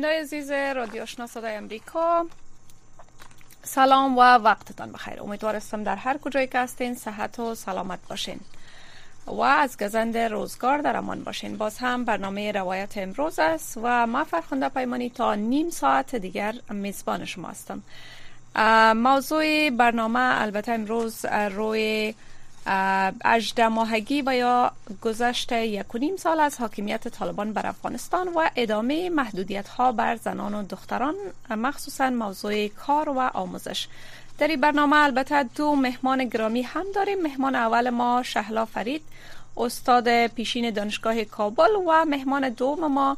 بیننده عزیز رادیو آشنا صدای امریکا. سلام و وقتتان بخیر. امیدوار هستم در هر کجایی که هستین صحت و سلامت باشین. و از گزند روزگار در امان باشین. باز هم برنامه روایت امروز است و ما فرخنده پیمانی تا نیم ساعت دیگر میزبان شما هستم. موضوع برنامه البته امروز روی اجده ماهگی و یا گذشت یک و نیم سال از حاکمیت طالبان بر افغانستان و ادامه محدودیت ها بر زنان و دختران مخصوصا موضوع کار و آموزش. در این برنامه البته دو مهمان گرامی هم داریم. مهمان اول ما شهلا فرید استاد پیشین دانشگاه کابل و مهمان دوم ما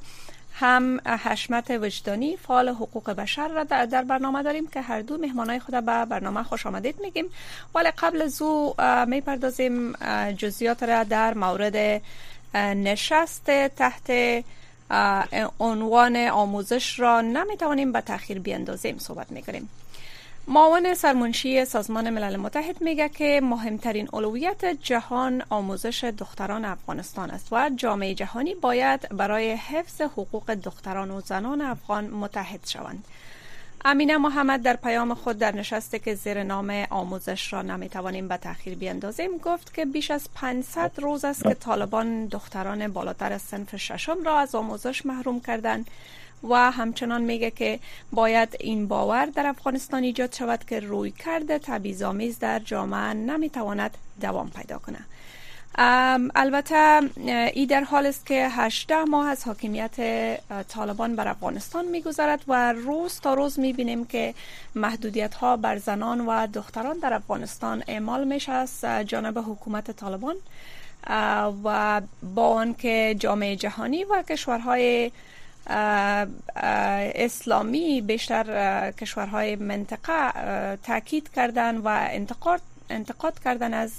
هم حشمت وجدانی فعال حقوق بشر را در برنامه داریم که هر دو مهمانای خود به برنامه خوش آمدید میگیم. ولی قبل از او می‌پردازیم جزئیات را در مورد نشست تحت عنوان آموزش را نمی‌توانیم به تاخیر بیاندازیم. صحبت می‌کنیم. معاون سرمنشی سازمان ملل متحد میگه که مهمترین اولویت جهان آموزش دختران افغانستان است و جامعه جهانی باید برای حفظ حقوق دختران و زنان افغان متحد شوند. امینه محمد در پیام خود در نشسته که زیر نام آموزش را نمی‌توانیم به تاخیر بیاندازیم گفت که بیش از 500 روز است که طالبان دختران بالاتر از سنف ششم را از آموزش محروم کردند و همچنان میگه که باید این باور در افغانستان ایجاد شود که روی کرده تبعیض‌آمیز در جامعه نمی‌تواند دوام پیدا کنه. البته ای در حال است که 18 ماه از حاکمیت طالبان بر افغانستان میگذرد و روز تا روز می‌بینیم که محدودیت ها بر زنان و دختران در افغانستان اعمال میشه از جانب حکومت طالبان. و با آنکه جامعه جهانی و کشورهای اسلامی بیشتر کشورهای منطقه تاکید کردن و انتقاد انتقاد کردن از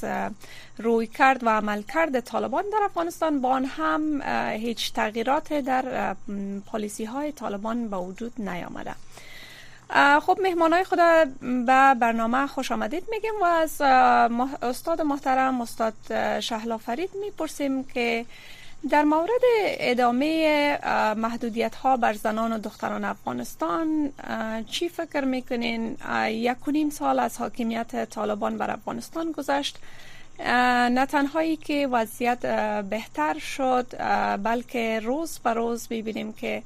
روی کرد و عمل کرد طالبان در افغانستان. با آن هم هیچ تغییرات در پالیسی های طالبان به وجود نیامده. خب مهمان های خود به برنامه خوش آمدید میگیم و از استاد محترم استاد شهلا فرید می‌پرسیم که در مورد ادامه محدودیت ها بر زنان و دختران افغانستان چی فکر می‌کنین؟ یک و نیم سال از حاکمیت طالبان بر افغانستان گذشت. نه تنهایی که وضعیت بهتر شد بلکه روز به روز ببینیم که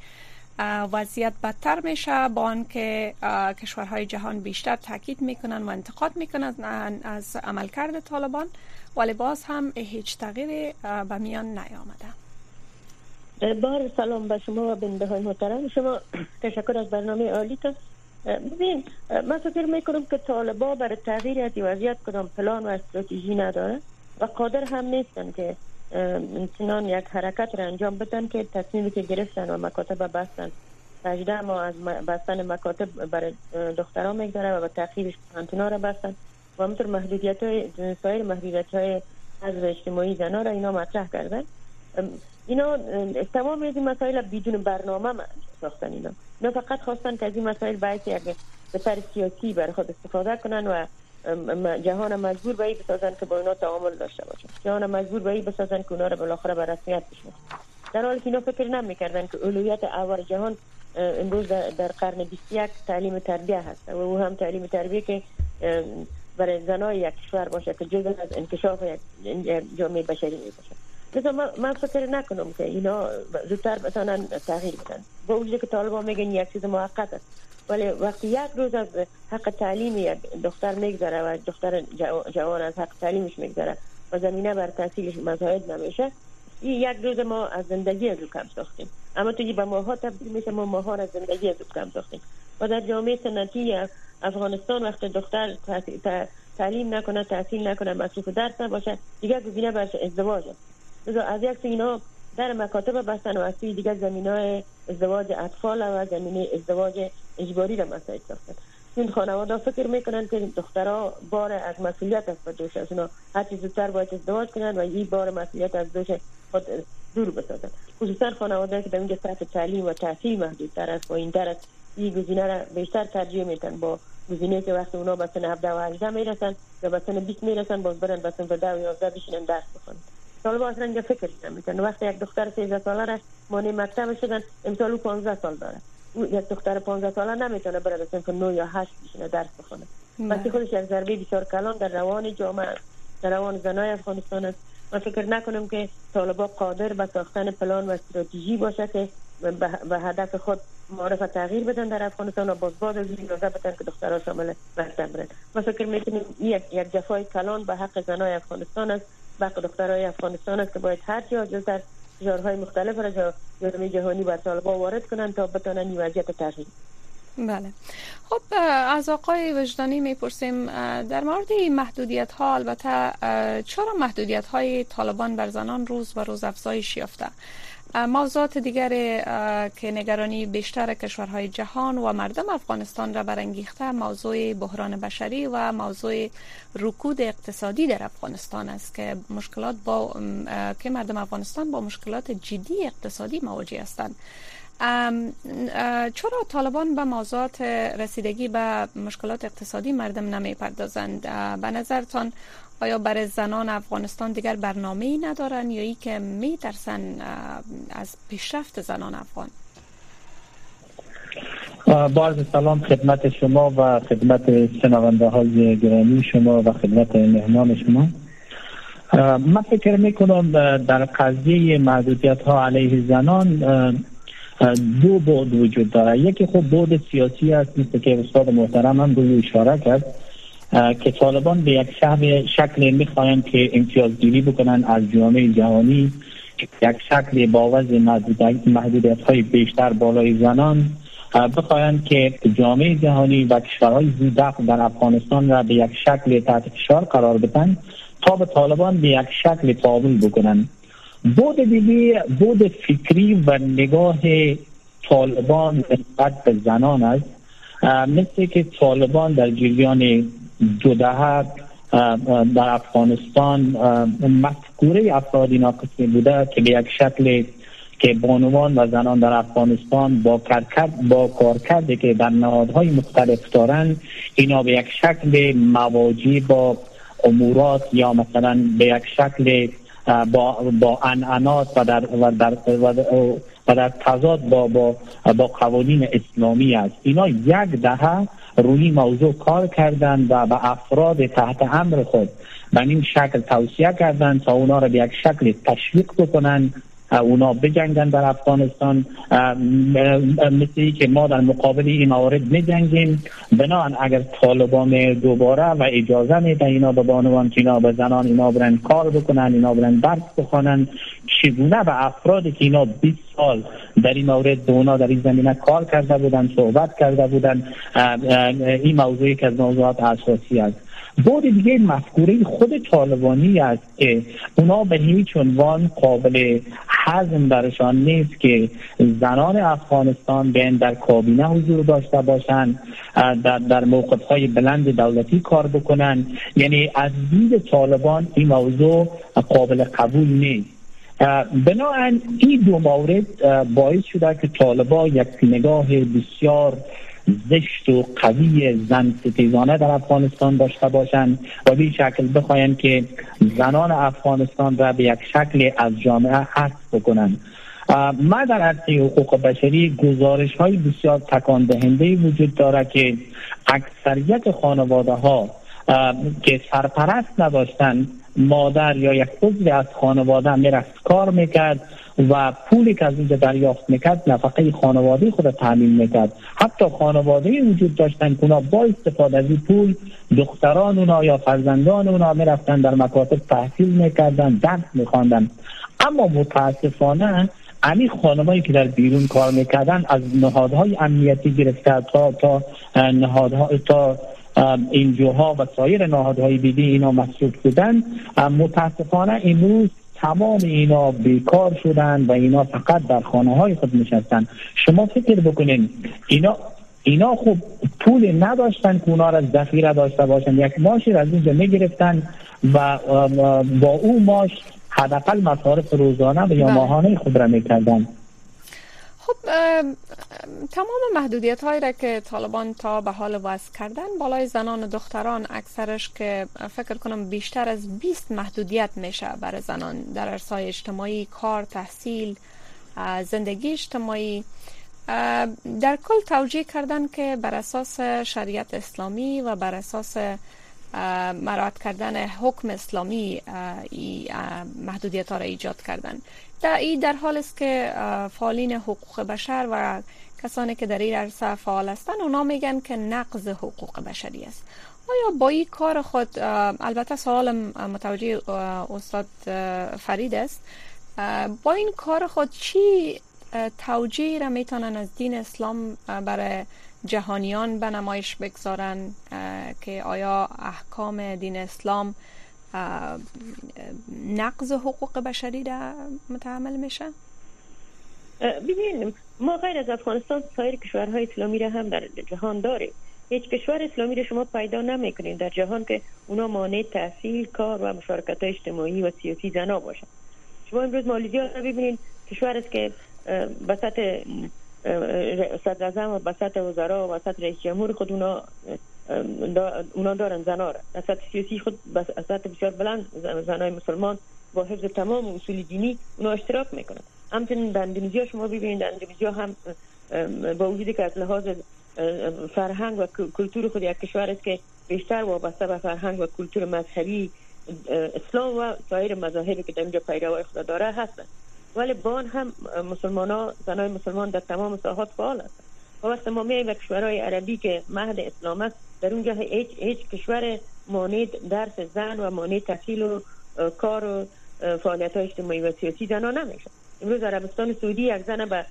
وضعیت بدتر میشه. با آنکه کشورهای جهان بیشتر تاکید می‌کنن و انتقاد می‌کنن از عملکرد طالبان. ولی باز هم هیچ تغییری به میان نیامده. بار سلام به شما و بنده های محترم. شما تشکر از برنامه عالی تا. ببین من فکر می‌کنم که طالبا برای تغییر از وضعیت کدام پلان و استراتژی نداره و قادر هم نیستن که چنان یک حرکت را انجام بدن که تصمیمی که گرفتن و مکاتب بستن. 18 ما از بستن مکاتب برای دختران می‌گذاره و به تاخیرش پانتونا را بستن. و همطور محدودیت های سایر محدودیت های از اجتماعی زنا را اینا مطرح کردن. اینا تمام این مسائل بدون برنامه ساختن اینا. اینا فقط خواستن که از این مسائل باعث یک به طر سیاسی برای خود استفاده کنن و جهان مجبور به بسازن که با اینا تعامل داشته باشن. جهان مجبور به بسازن که اونا را بالاخره به رسمیت بشناسن. در حالی که اینا فکر نمی‌کردن که اولویت اول جهان امروز در قرن 21 تعلیم تربیه هست و او هم تعلیم تربیه که برای زنای یک کشور باشه که جزء از انکشاف جامعه بشری باشه. لذا من فکر نکنم که اینا زودتر بتانن تغییر بدن. با وجود که طالبان میگن یک چیز موقت است. ولی وقتی یک روز از حق تعلیم یک دختر میگذره و دختر جوان از حق تعلیمش میگذره و زمینه بر تحصیلش مزاید نمیشه این یک روز ما از زندگی از کم ساختیم. اما توی به ماها تبدیل میشه ما ماها از زندگی از کم ساختیم. و در جامعه سنتی افغانستان وقت دختر تعلیم نکنه تحصیل نکنه مصروف درس نباشه دیگه گزینه برش ازدواج است. از یک اینا در مکاتب بستن و از دیگه زمین های ازدواج اطفال و زمینه ازدواج اجباری را مساعد ساختن این خانواده فکر می‌کنن که دخترها بار از مسئولیت است به دوش از اونا هر چیز زودتر باید ازدواج کنن و این بار مسئولیت از دوش خود دور بسازن. خصوصا خانواده که در اینجا سطح تعلیم و تحصیل محدودتر است این تر است این گزینه را بیشتر ترجیح میتن با گزینه که وقتی اونا به سن 17 و 18 می‌رسن یا به سن 20 می‌رسن باز برن به سن 10 و 11 بشینن درس بخونن. طالبا اصلا اینجا فکر نمی‌کنن. وقتی یک دختر 13 ساله را مانع مکتب شدن امسال 15 سال داره. یک دختر 15 ساله نمی‌تونه بره به سن 9 یا 8 بشینه درس بخونه. وقتی خودش یک ضربه بسیار کلان در روان جامعه در روان زنای افغانستان است. من فکر نکنم که طالبا قادر به ساختن پلان و استراتژی باشه که به هدف خود معرف تغییر بدن در افغانستان و باز باز از این بدن که دخترها شامل مکتب برن ما فکر می‌کنیم یک یک جفای کلان به حق زنای افغانستان است به حق دخترای افغانستان است که باید هر جا جز فشارهای مختلف را جامعه جهانی بر طالبا وارد کنند تا بتانن این وضعیت تغییر. بله. خب از آقای وجدانی می‌پرسیم در مورد محدودیت ها البته چرا محدودیت های طالبان بر زنان روز و روز افزایش یافته؟ موضوعات دیگر که نگرانی بیشتر کشورهای جهان و مردم افغانستان را برانگیخته موضوع بحران بشری و موضوع رکود اقتصادی در افغانستان است که مشکلات با که مردم افغانستان با مشکلات جدی اقتصادی مواجه هستند. چرا طالبان به موضوعات رسیدگی به مشکلات اقتصادی مردم نمی پردازند به نظرتان آیا برای زنان افغانستان دیگر برنامه ای ندارن یا ای که می ترسن از پیشرفت زنان افغان؟ با سلام خدمت شما و خدمت شنونده های گرامی شما و خدمت مهمان شما. من فکر می کنم در قضیه محدودیت ها علیه زنان دو بود وجود داره. یکی خب بود سیاسی است مثل که استاد محترم هم روی اشاره کرد که طالبان به یک شکل می‌خواهند که امتیازگیری بکنن از جامعه جهانی یک شکل با وضع محدودیت های بیشتر بالای زنان بخواهند که جامعه جهانی و کشورهای زودق در افغانستان را به یک شکل تحت فشار قرار بدن تا به طالبان به یک شکل تابل بکنن. بود دیگه بود فکری و نگاه طالبان نسبت به زنان است. مثل که طالبان در جریان دو دهه در افغانستان مفکوره افرادی ناقصی بوده که به یک شکل که بانوان و زنان در افغانستان با کارکرد با کارکردی که در نهادهای مختلف دارند اینا به یک شکل مواجی با امورات یا مثلا به یک شکل با با انعنات و در و در و در تضاد با با با قوانین اسلامی است. اینا یک دهه روی موضوع کار کردند و به افراد تحت امر خود به این شکل توصیه کردند تا اونا را به یک شکل تشویق بکنند. اونا بجنگن در افغانستان. مثل که ما در مقابل این موارد میجنگیم بنان اگر طالبان دوباره و اجازه میده اینا به بانوان که اینا به زنان اینا برن کار بکنن اینا برن درس بخوانن چگونه به افرادی که اینا 20 سال در این مورد اونا در این زمینه کار کرده بودن صحبت کرده بودن این موضوعی که از موضوعات اساسی است. بود دیگه مفکوره خود طالبانی است که اونا به هیچ عنوان قابل حزم درشان نیست که زنان افغانستان بین در کابینه حضور داشته باشند در, در موقف های بلند دولتی کار بکنن یعنی از دید طالبان این موضوع قابل قبول نیست. بنابراین این دو مورد باعث شده که طالبا یک نگاه بسیار زشت و قوی زن ستیزانه در افغانستان داشته باشند و به شکل بخواهند که زنان افغانستان را به یک شکل از جامعه حذف بکنند. ما در عرصه حقوق بشری گزارش های بسیار تکان دهنده وجود داره که اکثریت خانواده ها که سرپرست نداشتند مادر یا یک عضو از خانواده می‌رفت کار می‌کرد. و پولی که از اینجا دریافت می‌کرد نفقه خانواده خود تعمین می‌کرد. حتی خانواده وجود داشتن که اونا با استفاده از این پول دختران اونا یا فرزندان اونا می‌رفتن در مکاتب تحصیل می‌کردن درس میخواندن. اما متاسفانه امی خانمایی که در بیرون کار می‌کردن از نهادهای امنیتی گرفته تا تا نهادها تا اینجوها و سایر نهادهای دیگه اینا مسئول بودن متاسفانه امروز تمام اینا بیکار شدن و اینا فقط در خانه های خود نشستن. شما فکر بکنین اینا اینا خب پول نداشتن که اونا را ذخیره داشته باشن. یک ماشی از اینجا می‌گرفتن و با او ماش حداقل مصارف روزانه و یا بله. ماهانه خود را می‌کردن. خب تمام محدودیت هایی را که طالبان تا به حال وضع کردن بالای زنان و دختران اکثرش که فکر کنم بیشتر از 20 محدودیت میشه برای زنان در ارسای اجتماعی کار تحصیل زندگی اجتماعی. در کل توجیه کردن که بر اساس شریعت اسلامی و بر اساس مراد کردن حکم اسلامی محدودیت ها را ایجاد کردن. در این در حال است که فعالین حقوق بشر و کسانی که در این عرصه فعال هستند اونا میگن که نقض حقوق بشری است. آیا با این کار خود البته سوال متوجه استاد فرید است. با این کار خود چی توجیه را می‌تونن از دین اسلام برای جهانیان به نمایش بگذارن؟ که آیا احکام دین اسلام نقض حقوق بشری را متعمل میشه؟ ببینیم ما غیر از افغانستان سایر کشورهای اسلامی را هم در جهان داریم. هیچ کشور اسلامی را شما پیدا نمی‌کنید در جهان که اونا مانع تحصیل کار و مشارکت اجتماعی و سیاسی زنا باشند شما امروز مالیزیا را ببینید کشور است که بسط صدر اعظم و بسط وزرا و بسط رئیس جمهور خود اونا اونا دارن زنا را. در سیاسی خود سطح بسیار بلند زنای مسلمان با حفظ تمام اصول دینی اونا اشتراک می‌کنن. همچنین در اندونزیا شما ببینید اندونزیا هم با وجودی که از لحاظ فرهنگ و کلتور خود یک کشور است که بیشتر وابسته به فرهنگ و کلتور مذهبی اسلام و سایر مذاهبی که در اینجا پیروای خدا داره هستند ولی بان هم مسلمان ها زنای مسلمان در تمام ساحات فعال هستند و وقت ما میاییم کشورهای عربی که مهد اسلام است در اونجا هیچ, هیچ کشور مانع درس زن و مانع تحصیل و کار و فعالیت های اجتماعی و سیاسی زنا نمیشه امروز عربستان سعودی یک زن به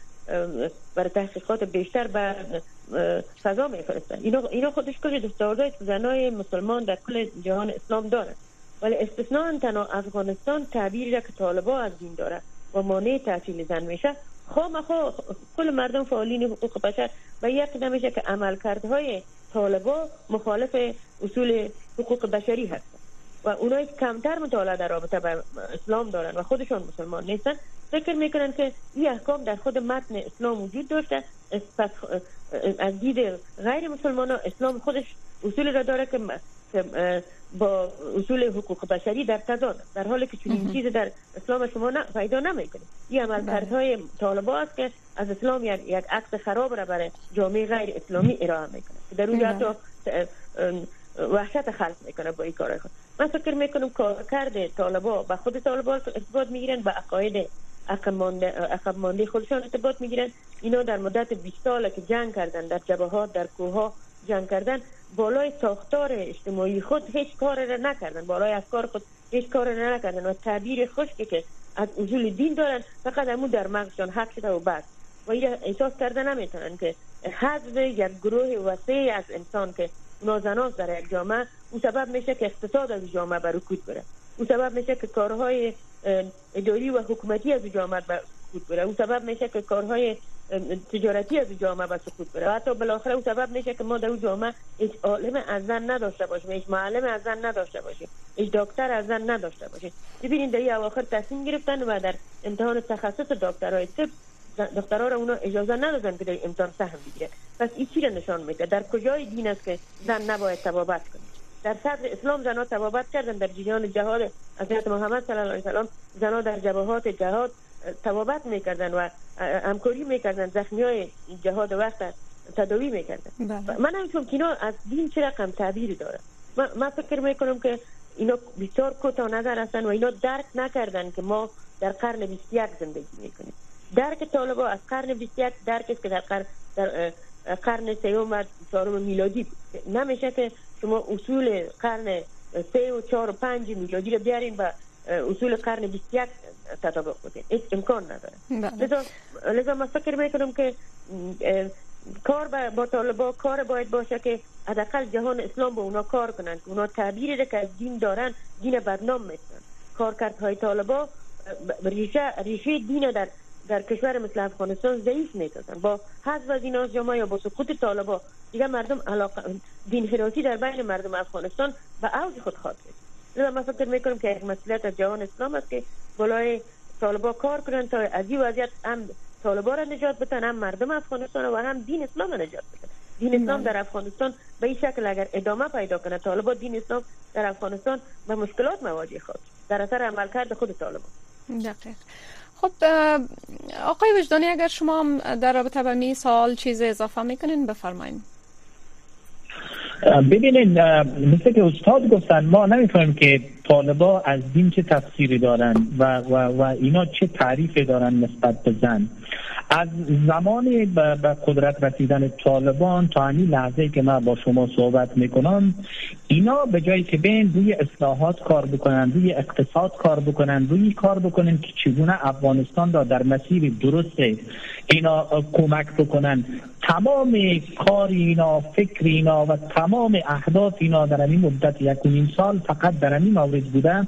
برای تحقیقات بیشتر به فضا میفرستن. اینا, اینا خودش کلی دستاوردهای زنای مسلمان در کل جهان اسلام داره. ولی استثناء تنها افغانستان تعبیری را که طالبا از دین داره و مانع تحصیل زن میشه خام خو کل مردم فعالین حقوق بشر و یک نمیشه که عملکردهای طالبا مخالف اصول حقوق بشری هستن و اونایی کمتر مطالعه در رابطه با اسلام دارن و خودشون مسلمان نیستن. فکر می‌کنن که این احکام در خود متن اسلام وجود داشته. از دید غیر مسلمان ها اسلام خودش اصول را داره که با اصول حقوق بشری در تضاد در حالی که چنین چیز در اسلام شما نه پیدا نمی‌کنه. این عملکردهای طالبا است که از اسلام یک, یک عکس خراب را برای جامعه غیر اسلامی ارائه می‌کنه. در اونجا تو وحشت خلق می‌کنه با این کار خود. من فکر می‌کنم کارکرد طالبا به خود طالبا ارتباط می‌گیرن به عقاید عقب مانده خودشان ارتباط می‌گیرن. اینا در مدت 20 سال که جنگ کردن در جبهات در کوه جنگ کردن بالای ساختار اجتماعی خود هیچ کار را نکردن. بالای افکار خود هیچ کار را نکردن و تعبیر خشکی که از اصول دین دارن فقط همون در مغزشان حق شده و بس. و احساس کرده نمی‌تونن که حذف یک گروه وسیع از انسان که نازناز در یک جامعه اون سبب میشه که اقتصاد از جامعه بر رکود بره. اون سبب میشه که کارهای اداری و حکومتی از جامعه رکود بره. اون سبب میشه که کارهای تجارتی از جامعه به سقوط بره. حتی بالاخره او سبب میشه که ما در اون جامعه هیچ عالم از زن نداشته باشیم هیچ معلم از زن نداشته باشیم هیچ دکتر از زن نداشته باشیم. ببینید در اواخر تصمیم گرفتن و در امتحان تخصص دکترای طب دخترها را اونا اجازه ندادن که در امتحان سهم بگیره. پس این چی نشان میده؟ در کجای دین است که زن نباید تبابت کنه؟ در صدر اسلام زنها تبابت کردن در جریان جهاد حضرت محمد صلی الله علیه و زنها در جبهات جهاد توابت می‌کردن و همکاری می‌کردن زخمی های جهاد وقت تداوی می‌کردن. بله. من هم چون اینا از دین چه رقم تعبیری داره؟ من فکر می‌کنم که اینا بسیار کوتاه نظر هستن و اینا درک نکردن که ما در قرن 21 زندگی می‌کنیم. درک طالبا از قرن 21 درک است که در قرن در قرن سیوم و چهارم میلادی نمیشه که شما اصول قرن سه و چهار و پنج میلادی رو بیارین و اصول قرن 21 تطابق بوده هیچ امکان نداره. بله. لذا لذا من فکر می‌کنم که کار با طالبا کار باید باشه که حداقل جهان اسلام با اونا کار کنن که اونا تعبیری که از دین دارن دین بدنام می‌کنن. های طالبا ریشه ریشه دین در در کشور مثل افغانستان ضعیف می‌کردن با حذف از این جامعه یا با سقوط طالبا دیگه مردم علاقه دین حراسی در بین مردم افغانستان به اوج خود خواهد رسید. من فکر می‌کنم که یک مسئولیت از جوان اسلام است که بالای طالبا کار کنند تا از این وضعیت هم طالبا را نجات بدن هم مردم افغانستان و هم دین اسلام را نجات بدن. دین اسلام در افغانستان به این شکل اگر ادامه پیدا کنه طالبا دین اسلام در افغانستان به مشکلات مواجه خود در اثر عملکرد خود طالبان دقیق. خب آقای وجدانی اگر شما در رابطه با می سال چیز اضافه می‌کنین بفرمایید ببینید مثل که استاد گفتن ما نمی‌فهمیم که طالبا از دین چه تفسیری دارن و, و, و اینا چه تعریفی دارن نسبت به زن. از زمان به قدرت رسیدن طالبان تا همین لحظه که من با شما صحبت می‌کنم اینا به جایی که بین روی اصلاحات کار بکنن روی اقتصاد کار بکنن روی کار بکنن که چگونه افغانستان را در مسیر درست اینا کمک بکنن. تمام کار اینا فکر اینا و تمام اهداف اینا در این مدت یک سال فقط در این مورد بودن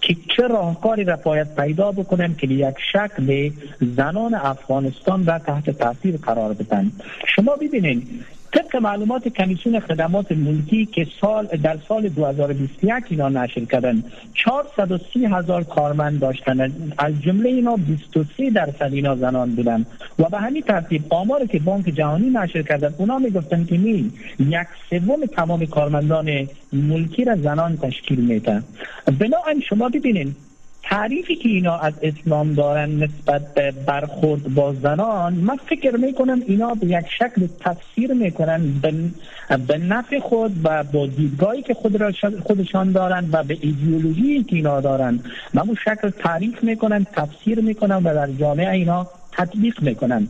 که چه راهکاری را باید پیدا بکنن که یک شکل زنان افغانستان را تحت تاثیر قرار بدن. شما ببینید طبق معلومات کمیسیون خدمات ملکی که سال در سال 2021 اینا نشر کردن 430 هزار کارمند داشتن. از جمله اینا 23 درصد اینا زنان بودن. و به همین ترتیب آمار که بانک جهانی نشر کردن اونا می‌گفتن که نی یک سوم تمام کارمندان ملکی را زنان تشکیل میدن. بنابراین شما ببینید تعریفی که اینا از اسلام دارن نسبت به برخورد با زنان من فکر می‌کنم اینا به یک شکل تفسیر می‌کنن به نفع خود و با دیدگاهی که خود را خودشان دارن و به ایدئولوژی که اینا دارن. و اون شکل تعریف می‌کنن تفسیر می‌کنن و در جامعه اینا تطبیق می‌کنن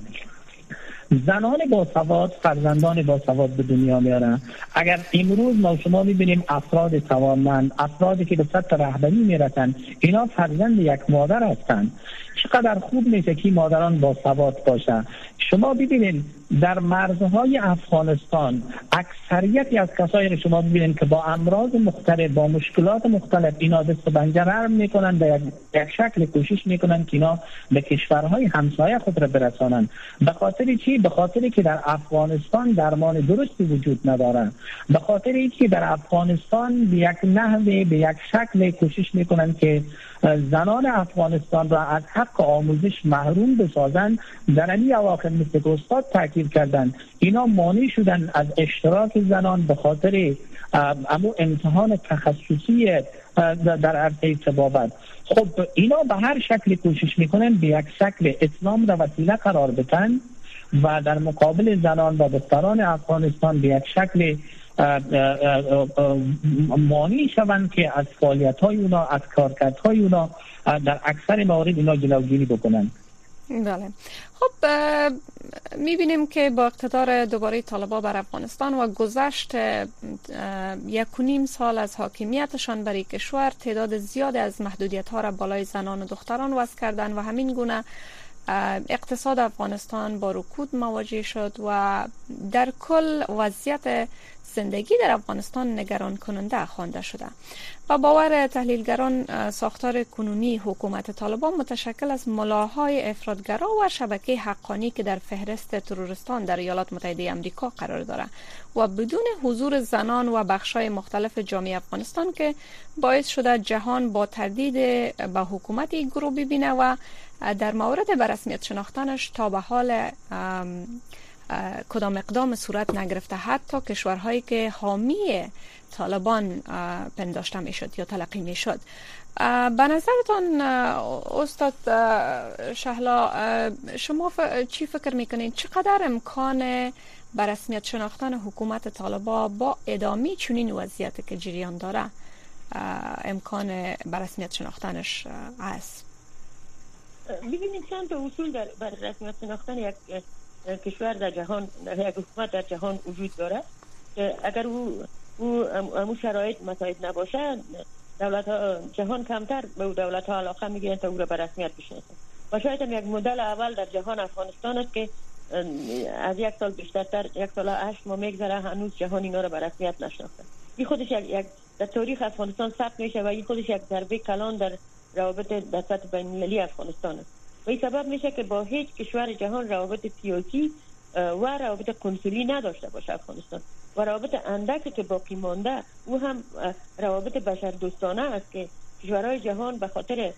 زنان با سواد فرزندان با سواد به دنیا میارن. اگر امروز ما شما می‌بینیم افراد توانمند افرادی که به سطح رهبری می‌رسن اینا فرزند یک مادر هستند چقدر خوب میشه که مادران با سواد باشن. شما ببینید در مرزهای افغانستان اکثریتی از کسایی رو شما ببینید که با امراض مختلف با مشکلات مختلف اینا دست بنجر می‌کنن به یک شکل کوشش می‌کنن که اینا به کشورهای همسایه خود را برسانن. به خاطر چی؟ به خاطر که در افغانستان درمان درستی وجود ندارن به خاطر اینکه در افغانستان به یک نحوه به یک شکل کوشش می‌کنن که زنان افغانستان را از حق آموزش محروم بسازند. در این اواخر مثل که استاد تاکید کردند. اینا مانع شدن از اشتراک زنان به خاطر امو امتحان تخصصی در عرصه تبابت خب اینا به هر شکل کوشش می‌کنن به یک شکل اسلام را وسیله قرار بدن و در مقابل زنان و دختران افغانستان به یک شکل مانی شوند که از فعالیت های اونا از کارکرد های اونا در اکثر موارد اینا جلوگیری بکنند. بله. خب می‌بینیم که با اقتدار دوباره طالبا بر افغانستان و گذشت یک و نیم سال از حاکمیتشان بر کشور تعداد زیاد از محدودیت ها را بالای زنان و دختران وضع کردن و همین گونه اقتصاد افغانستان با رکود مواجه شد و در کل وضعیت زندگی در افغانستان نگران کننده خوانده شده. و باور تحلیلگران ساختار کنونی حکومت طالبان متشکل از ملاهای افرادگرا و شبکه حقانی که در فهرست ترورستان در ایالات متحده آمریکا قرار دارد و بدون حضور زنان و بخشای مختلف جامعه افغانستان که باعث شده جهان با تردید به حکومت این گروه ببینه و در مورد برسمیت شناختنش تا به حال کدام اقدام صورت نگرفته. حتی کشورهایی که حامی طالبان پنداشته می‌شد یا تلقی می‌شد. به نظرتان استاد شهلا شما چی فکر می‌کنید چقدر امکان به رسمیت شناختن حکومت طالبا با ادامه چنین وضعیت که جریان داره امکان به رسمیت شناختنش است ببینید چند تا اصول در بر رسمیت شناختن یک کشور در جهان یک حکومت در جهان وجود داره که اگر او او امو شرایط مساعد نباشه دولت ها جهان کمتر به دولت ها علاقه می‌گیرن تا او را به رسمیت بشناسن. و شاید هم یک مدل اول در جهان افغانستان است که از یک سال بیشتر یک سال هشت ماه میگذره هنوز جهان اینا را به رسمیت نشناخته. این خودش یک, در تاریخ افغانستان ثبت میشه و این خودش یک ضربه کلان در روابط در سطح بین المللی افغانستان است. این سبب میشه که با هیچ کشور جهان روابط سیاسی و روابط کنسولی نداشته باشه افغانستان. و روابط اندک که باقی مانده او هم روابط بشر دوستانه است که کشورهای جهان به خاطر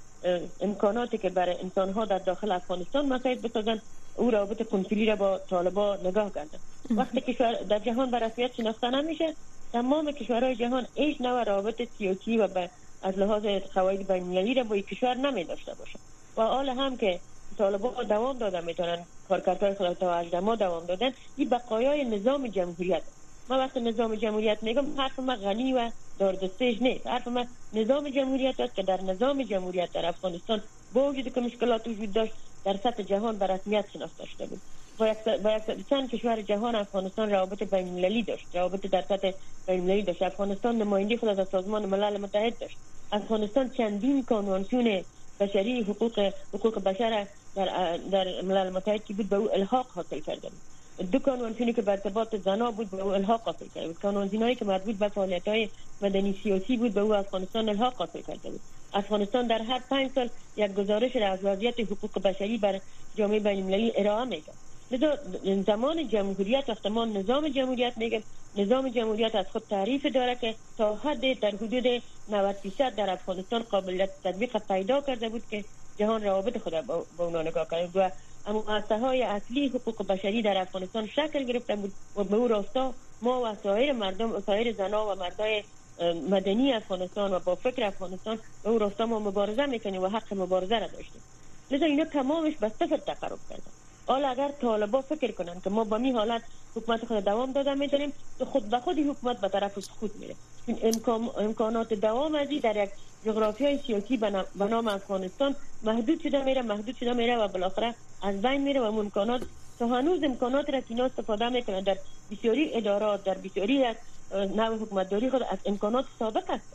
امکاناتی که برای انسانها در داخل افغانستان مساعد بسازن او روابط کنسولی را با طالبا نگاه کردن وقتی کشور در جهان به رسمیت شناخته نمیشه تمام کشورهای جهان هیچ نوع روابط سیاسی و از لحاظ قواعد بین‌المللی را با کشور نمی داشته باشه. و حال هم که طالبان دوام دادن می‌تونن کارکردهای خود تا ما دوام دادن. این بقایای نظام جمهوریت. ما وقت نظام جمهوریت میگم حرف ما غنی و داردستش نیست. حرف ما نظام جمهوریت است که در نظام جمهوریت در افغانستان با وجود که مشکلات وجود داشت در سطح جهان به رسمیت شناخته شده بود. با یک چند کشور جهان افغانستان روابط بین المللی داشت. روابط در سطح بین المللی داشت. افغانستان نماینده خود از سازمان ملل متحد داشت. افغانستان چندین کنوانسیون بشری حقوق حقوق بشر در در ملل متحد که بود به او الحاق حاصل بود دو کنوانسیونی که به ارتباط زنا بود به او الحاق حاصل کرده بود کنوانسیونی که مربوط به فعالیت های مدنی سیاسی بود به او افغانستان الحاق حاصل کرده بود. افغانستان در هر پنج سال یک گزارش را از وضعیت حقوق بشری بر جامعه بین المللی ارائه لذا زمان جمهوریت ما نظام جمهوریت میگه. نظام جمهوریت از خود تعریف داره که تا حد در حدود 90 درصد در افغانستان قابلیت تطبیق پیدا کرده بود که جهان روابط خود با اونا نگاه کرد و اما های اصلی حقوق بشری در افغانستان شکل گرفته بود و به او راستا ما و سایر مردم و سایر زنا و مردای مدنی افغانستان و با فکر افغانستان به او راستا ما مبارزه می‌کنیم و حق مبارزه را داشتیم. لذا اینا تمامش به صفر تقرب کردن حالا اگر طالبا فکر کنن که ما با می حالت حکومت خود دوام داده می‌دونیم تو خود به خود حکومت به طرف خود میره. چون امکان امکانات دوام ازی در یک جغرافی های سیاسی به نام افغانستان محدود شده میره محدود شده میره و بالاخره از بین میره و امکانات تو هنوز امکانات را که استفاده می‌کنن در بسیاری ادارات در بسیاری از نوع حکومتداری خود از امکانات سابق است.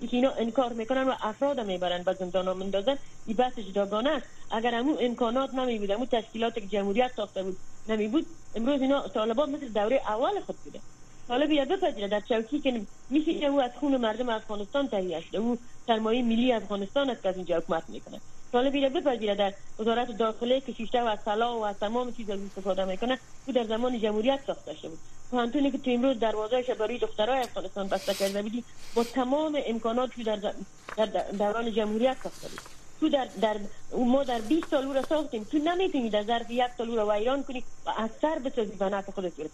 که اینا انکار می‌کنن و افراد می‌برن به زندان ها مندازن این بحث جداگانه است. اگر همون امکانات نمی بود همون تشکیلات جمهوریت ساخته بود نمی بود امروز اینا طالبان مثل دوره اول خود بوده حالا بیا بپذیره. در چوکی که میشه او از خون مردم افغانستان تهیه شده. او سرمایه ملی افغانستان است که از اینجا حکومت می‌کنه. حالا بیره بپذیره. در وزارت داخله که شیشته و از و از تمام چیز استفاده می‌کنه او در زمان جمهوریت ساخته شده. بود پانتونی که تو امروز دروازهش برای دخترای افغانستان بسته کرده بودی با تمام امکانات در, در دوران جمهوریت ساخته بود تو در, در ما در 20 سال او را ساختیم. تو نمی‌تونی در ظرف یک سال او را ویران کنی و از سر بسازی به نفع خودت رو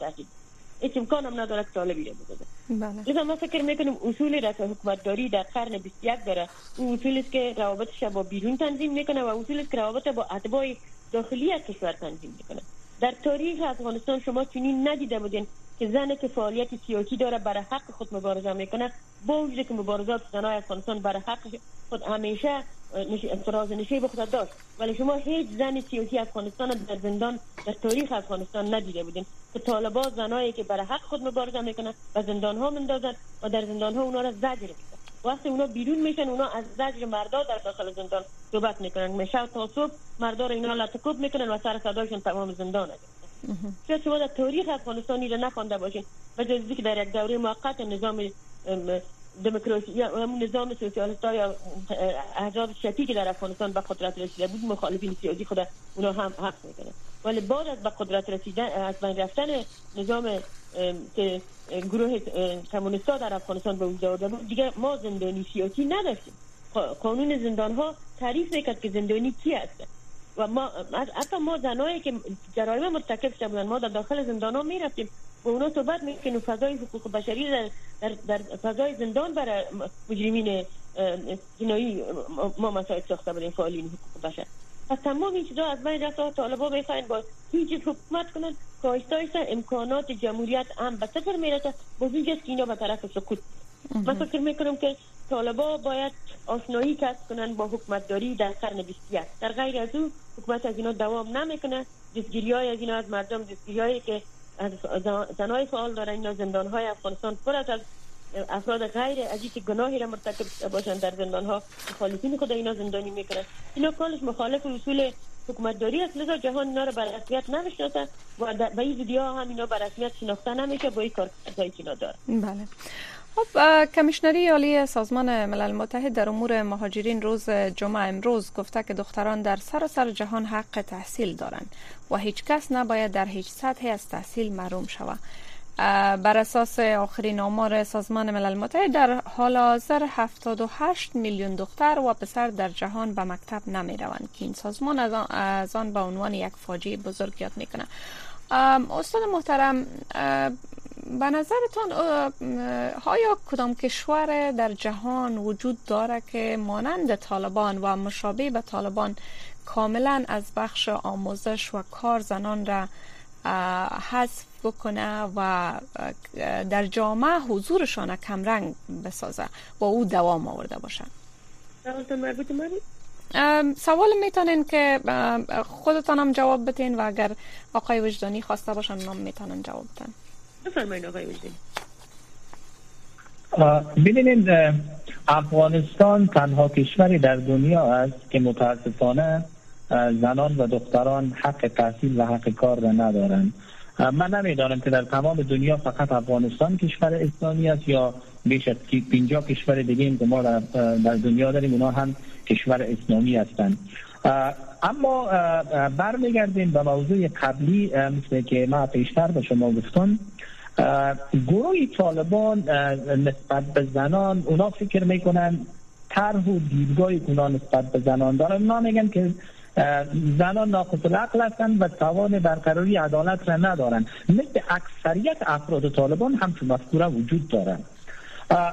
هیچ امکان هم نداره که طالبی رو بله. لذا ما فکر می‌کنیم اصولی را که حکومتداری در قرن 21 داره. اون اصول است که روابطش با بیرون تنظیم می‌کنه و اصول است که روابط با اتباع داخلی کشور تنظیم می‌کنه. در تاریخ افغانستان شما چنین ندیده بودین که زن که فعالیت سیاسی داره برای حق خود مبارزه می‌کنه با وجود که مبارزات زنای افغانستان برای حق خود همیشه نشی به خود داشت. ولی شما هیچ زن سیاسی افغانستان در زندان در تاریخ افغانستان ندیده بودین. که طالبا زنایی که برای حق خود مبارزه می‌کنن و زندان ها مندازن و در زندان ها اونا را زجر وقتی اونا بیرون میشن اونا از زجر مردا در داخل زندان صحبت می‌کنن. میشه تا صبح مردا را اینا لطکوب می‌کنن و سر صداشون تمام زندان شاید شما در تاریخ افغانستانی را نخوانده باشین؟ و جزی که در یک دوره موقت نظام دموکراسی یا نظام سوسیالیست یا احزاب شتی که در افغانستان به قدرت رسیده بود مخالفین سیاسی خود اونا هم حق می‌کنه ولی بعد از به قدرت رسیدن از بین رفتن نظام که گروه کمونیستا در افغانستان به وجود آورده بود دیگه ما زندانی سیاسی نداشتیم. قانون زندان ها تعریف می‌کرد که زندانی کی هست و ما حتی ما زنایی که جرایم مرتکب بودن ما در داخل زندان ها می رفتیم و اونا صحبت می‌کنیم فضای حقوق بشری در, در, در فضای زندان برای مجرمین جنایی ما مسائل ساخته بودیم فعالین حقوق بشر پس تمام این چیزا از بین رفت طالبا می‌خواین با هیچ حکومت کنن که امکانات جمهوریت هم به صفر می‌رسه با هیچ که اینا به طرف سکوت من فکر می‌کنم که طالبا باید آشنایی کسب کنن با حکومتداری در قرن 21 در غیر از او حکومت از اینا دوام نمی‌کنه. دستگیری های از اینا از مردم دستگیری هایی که از زنای فعال دارن اینا زندان های افغانستان پر از افراد غیر از که گناهی را مرتکب باشن در زندان ها مخالفین خود اینا زندانی می‌کنن اینا کالش مخالف اصول حکومتداری است لذا جهان اینا را بر رسمیت نمی‌شناسه و به این ویدیو هم اینا بر رسمیت شناخته نمیشه با این کار که اینا داره بله. خب کمیشنری عالی سازمان ملل متحد در امور مهاجرین روز جمعه امروز گفته که دختران در سراسر سر جهان حق تحصیل دارند و هیچ کس نباید در هیچ سطحی از تحصیل محروم شود. بر اساس آخرین آمار سازمان ملل متحد در حال حاضر 78 میلیون دختر و پسر در جهان به مکتب نمی روند که این سازمان از آن به عنوان یک فاجعه بزرگ یاد می‌کنه استاد محترم به نظرتان آیا کدام کشور در جهان وجود داره که مانند طالبان و مشابه به طالبان کاملا از بخش آموزش و کار زنان را حذف بکنه و در جامعه حضورشان کمرنگ بسازه و او دوام آورده باشه سوال می‌تونین که خودتان هم جواب بتین و اگر آقای وجدانی خواسته باشن هم می‌تونن جواب بدن آقای ببینید افغانستان تنها کشوری در دنیا است که متاسفانه زنان و دختران حق تحصیل و حق کار را ندارند. من نمی‌دانم که در تمام دنیا فقط افغانستان کشور اسلامی است یا بیش از 50 کشور دیگه که ما در دنیا داریم اونا هم کشور اسلامی هستند. اما برمیگردیم به موضوع قبلی مثل که ما پیشتر به شما گفتم. گروه طالبان نسبت به زنان اونا فکر می‌کنن طرح و دیدگاه اونا نسبت به زنان دارن. اونا میگن که زنان ناقص العقل هستند و توان برقراری عدالت را ندارند مثل اکثریت افراد طالبان هم تو مفکوره وجود دارند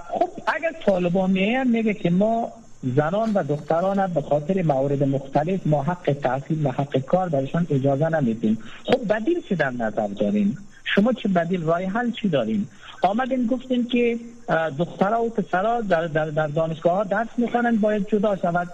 خب اگر طالبان میگن میگه که ما زنان و دختران به خاطر موارد مختلف ما حق تحصیل و حق کار برشان اجازه نمیدیم. خب بدیل چی در نظر داریم شما چه بدیل رای حل چی داریم آمدین گفتیم که دخترها و پسرها در, در, در دانشگاه ها درس می‌خوانند باید جدا شود.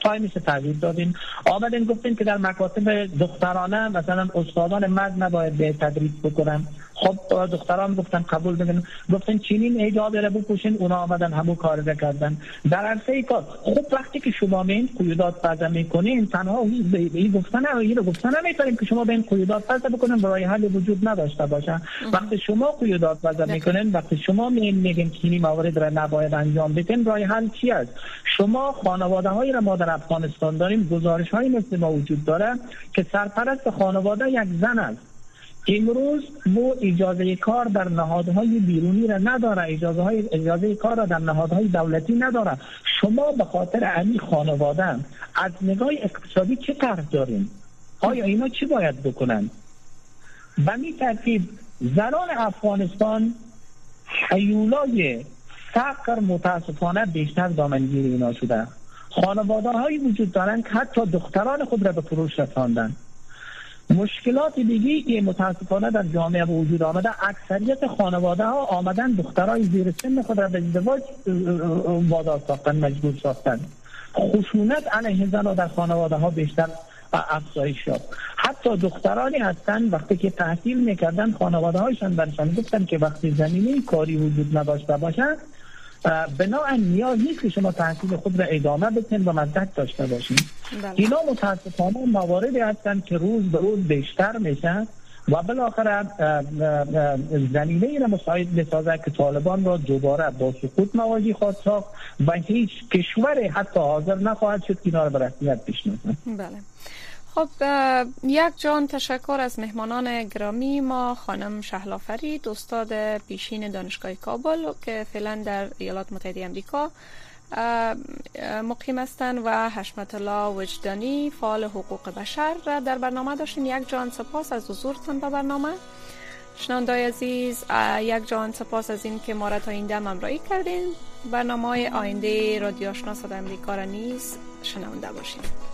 تایمش تغییر دادیم آمدین گفتیم که در مکاتب دخترانه مثلا استادان مرد نباید به تدریس بکنن. خب دختران گفتن قبول بگن. گفتن چینین ایجاد رو بپوشین اونا آمدن همو کار رو کردن در عرصه کار. خب وقتی که شما به این قیودات پرده می‌کنین تنها این گفتن این رو گفتن نمی‌تونیم که شما به این قیودات پرده بکنین برای حل وجود نداشته باشه. وقتی شما قیودات پرده می‌کنین وقتی شما میگین که موارد را نباید انجام بدین رای حل چی است؟ شما خانواده هایی را ما در افغانستان داریم گزارش های مثل ما وجود داره که سرپرست خانواده یک زن است. امروز مو اجازه کار در نهادهای بیرونی را نداره. اجازه های اجازه کار را در نهادهای دولتی نداره. شما به خاطر امی خانواده از نگاه اقتصادی چه قرض دارین؟ آیا اینا چی باید بکنن؟ به می ترتیب زنان افغانستان حیولای فقر متاسفانه بیشتر دامنگیر اینا شده. خانواده هایی وجود دارند که حتی دختران خود را به فروش رساندن. مشکلات دیگی که متاسفانه در جامعه وجود آمده. اکثریت خانواده ها آمدن دخترای زیر سن خود را به ازدواج وادار ساختن مجبور ساختن. خشونت علیه زن در خانواده ها بیشتر افزایش شد حتی دخترانی هستند وقتی که تحصیل می‌کردن خانواده هایشان برشان گفتن که وقتی زمینه کاری وجود نداشته باشند بناهن نیاز نیست که شما تحصیل خود را ادامه بدین و مدت داشته باشین بله. اینا متاسفانه مواردی هستند که روز به روز بیشتر میشن و بالاخره زمینه ای را مساعد می‌سازه که طالبان را دوباره با سقوط مواجه خواهد ساخت و هیچ کشور حتی حاضر نخواهد شد که اینا را به رسمیت بله. خب یک جان تشکر از مهمانان گرامی ما خانم شهلا فرید استاد پیشین دانشگاه کابل که فعلا در ایالات متحده امریکا مقیم هستند و حشمت الله وجدانی فعال حقوق بشر. را در برنامه داشتیم یک جان سپاس از حضورتان به برنامه. شنوندای عزیز یک جان سپاس از این که ما را تا این دم همراهی کردین. برنامه آینده رادیو آشنا صدا امریکا را نیز شنونده باشید